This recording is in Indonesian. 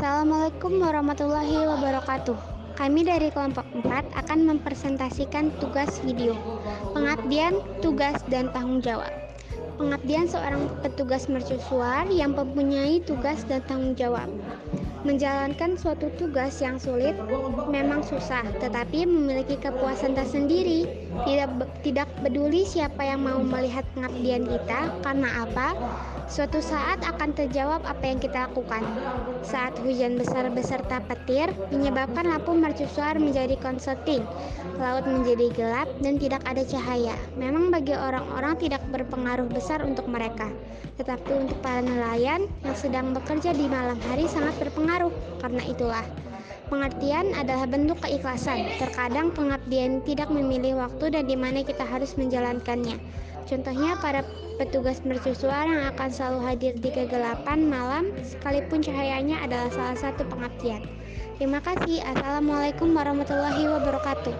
Assalamualaikum warahmatullahi wabarakatuh. Kami dari kelompok 4 akan mempresentasikan tugas video. Pengabdian, tugas, dan tanggung jawab. Pengabdian seorang petugas mercusuar yang mempunyai tugas dan tanggung jawab. Menjalankan suatu tugas yang sulit memang susah, tetapi memiliki kepuasan tersendiri. Tidak tidak peduli siapa yang mau melihat pengabdian kita, karena apa? Suatu saat akan terjawab apa yang kita lakukan. Saat hujan besar beserta petir menyebabkan lampu mercusuar menjadi konserting, laut menjadi gelap dan tidak ada cahaya. Memang bagi orang-orang tidak berpengaruh besar untuk mereka, tetapi untuk para nelayan yang sedang bekerja di malam hari sangat berpengaruh. Karena itulah, Pengertian adalah bentuk keikhlasan. Terkadang pengabdian tidak memilih waktu dan di mana kita harus menjalankannya. Contohnya para petugas mercusuar yang akan selalu hadir di kegelapan malam sekalipun cahayanya adalah salah satu pengabdian. Terima kasih. Assalamualaikum warahmatullahi wabarakatuh.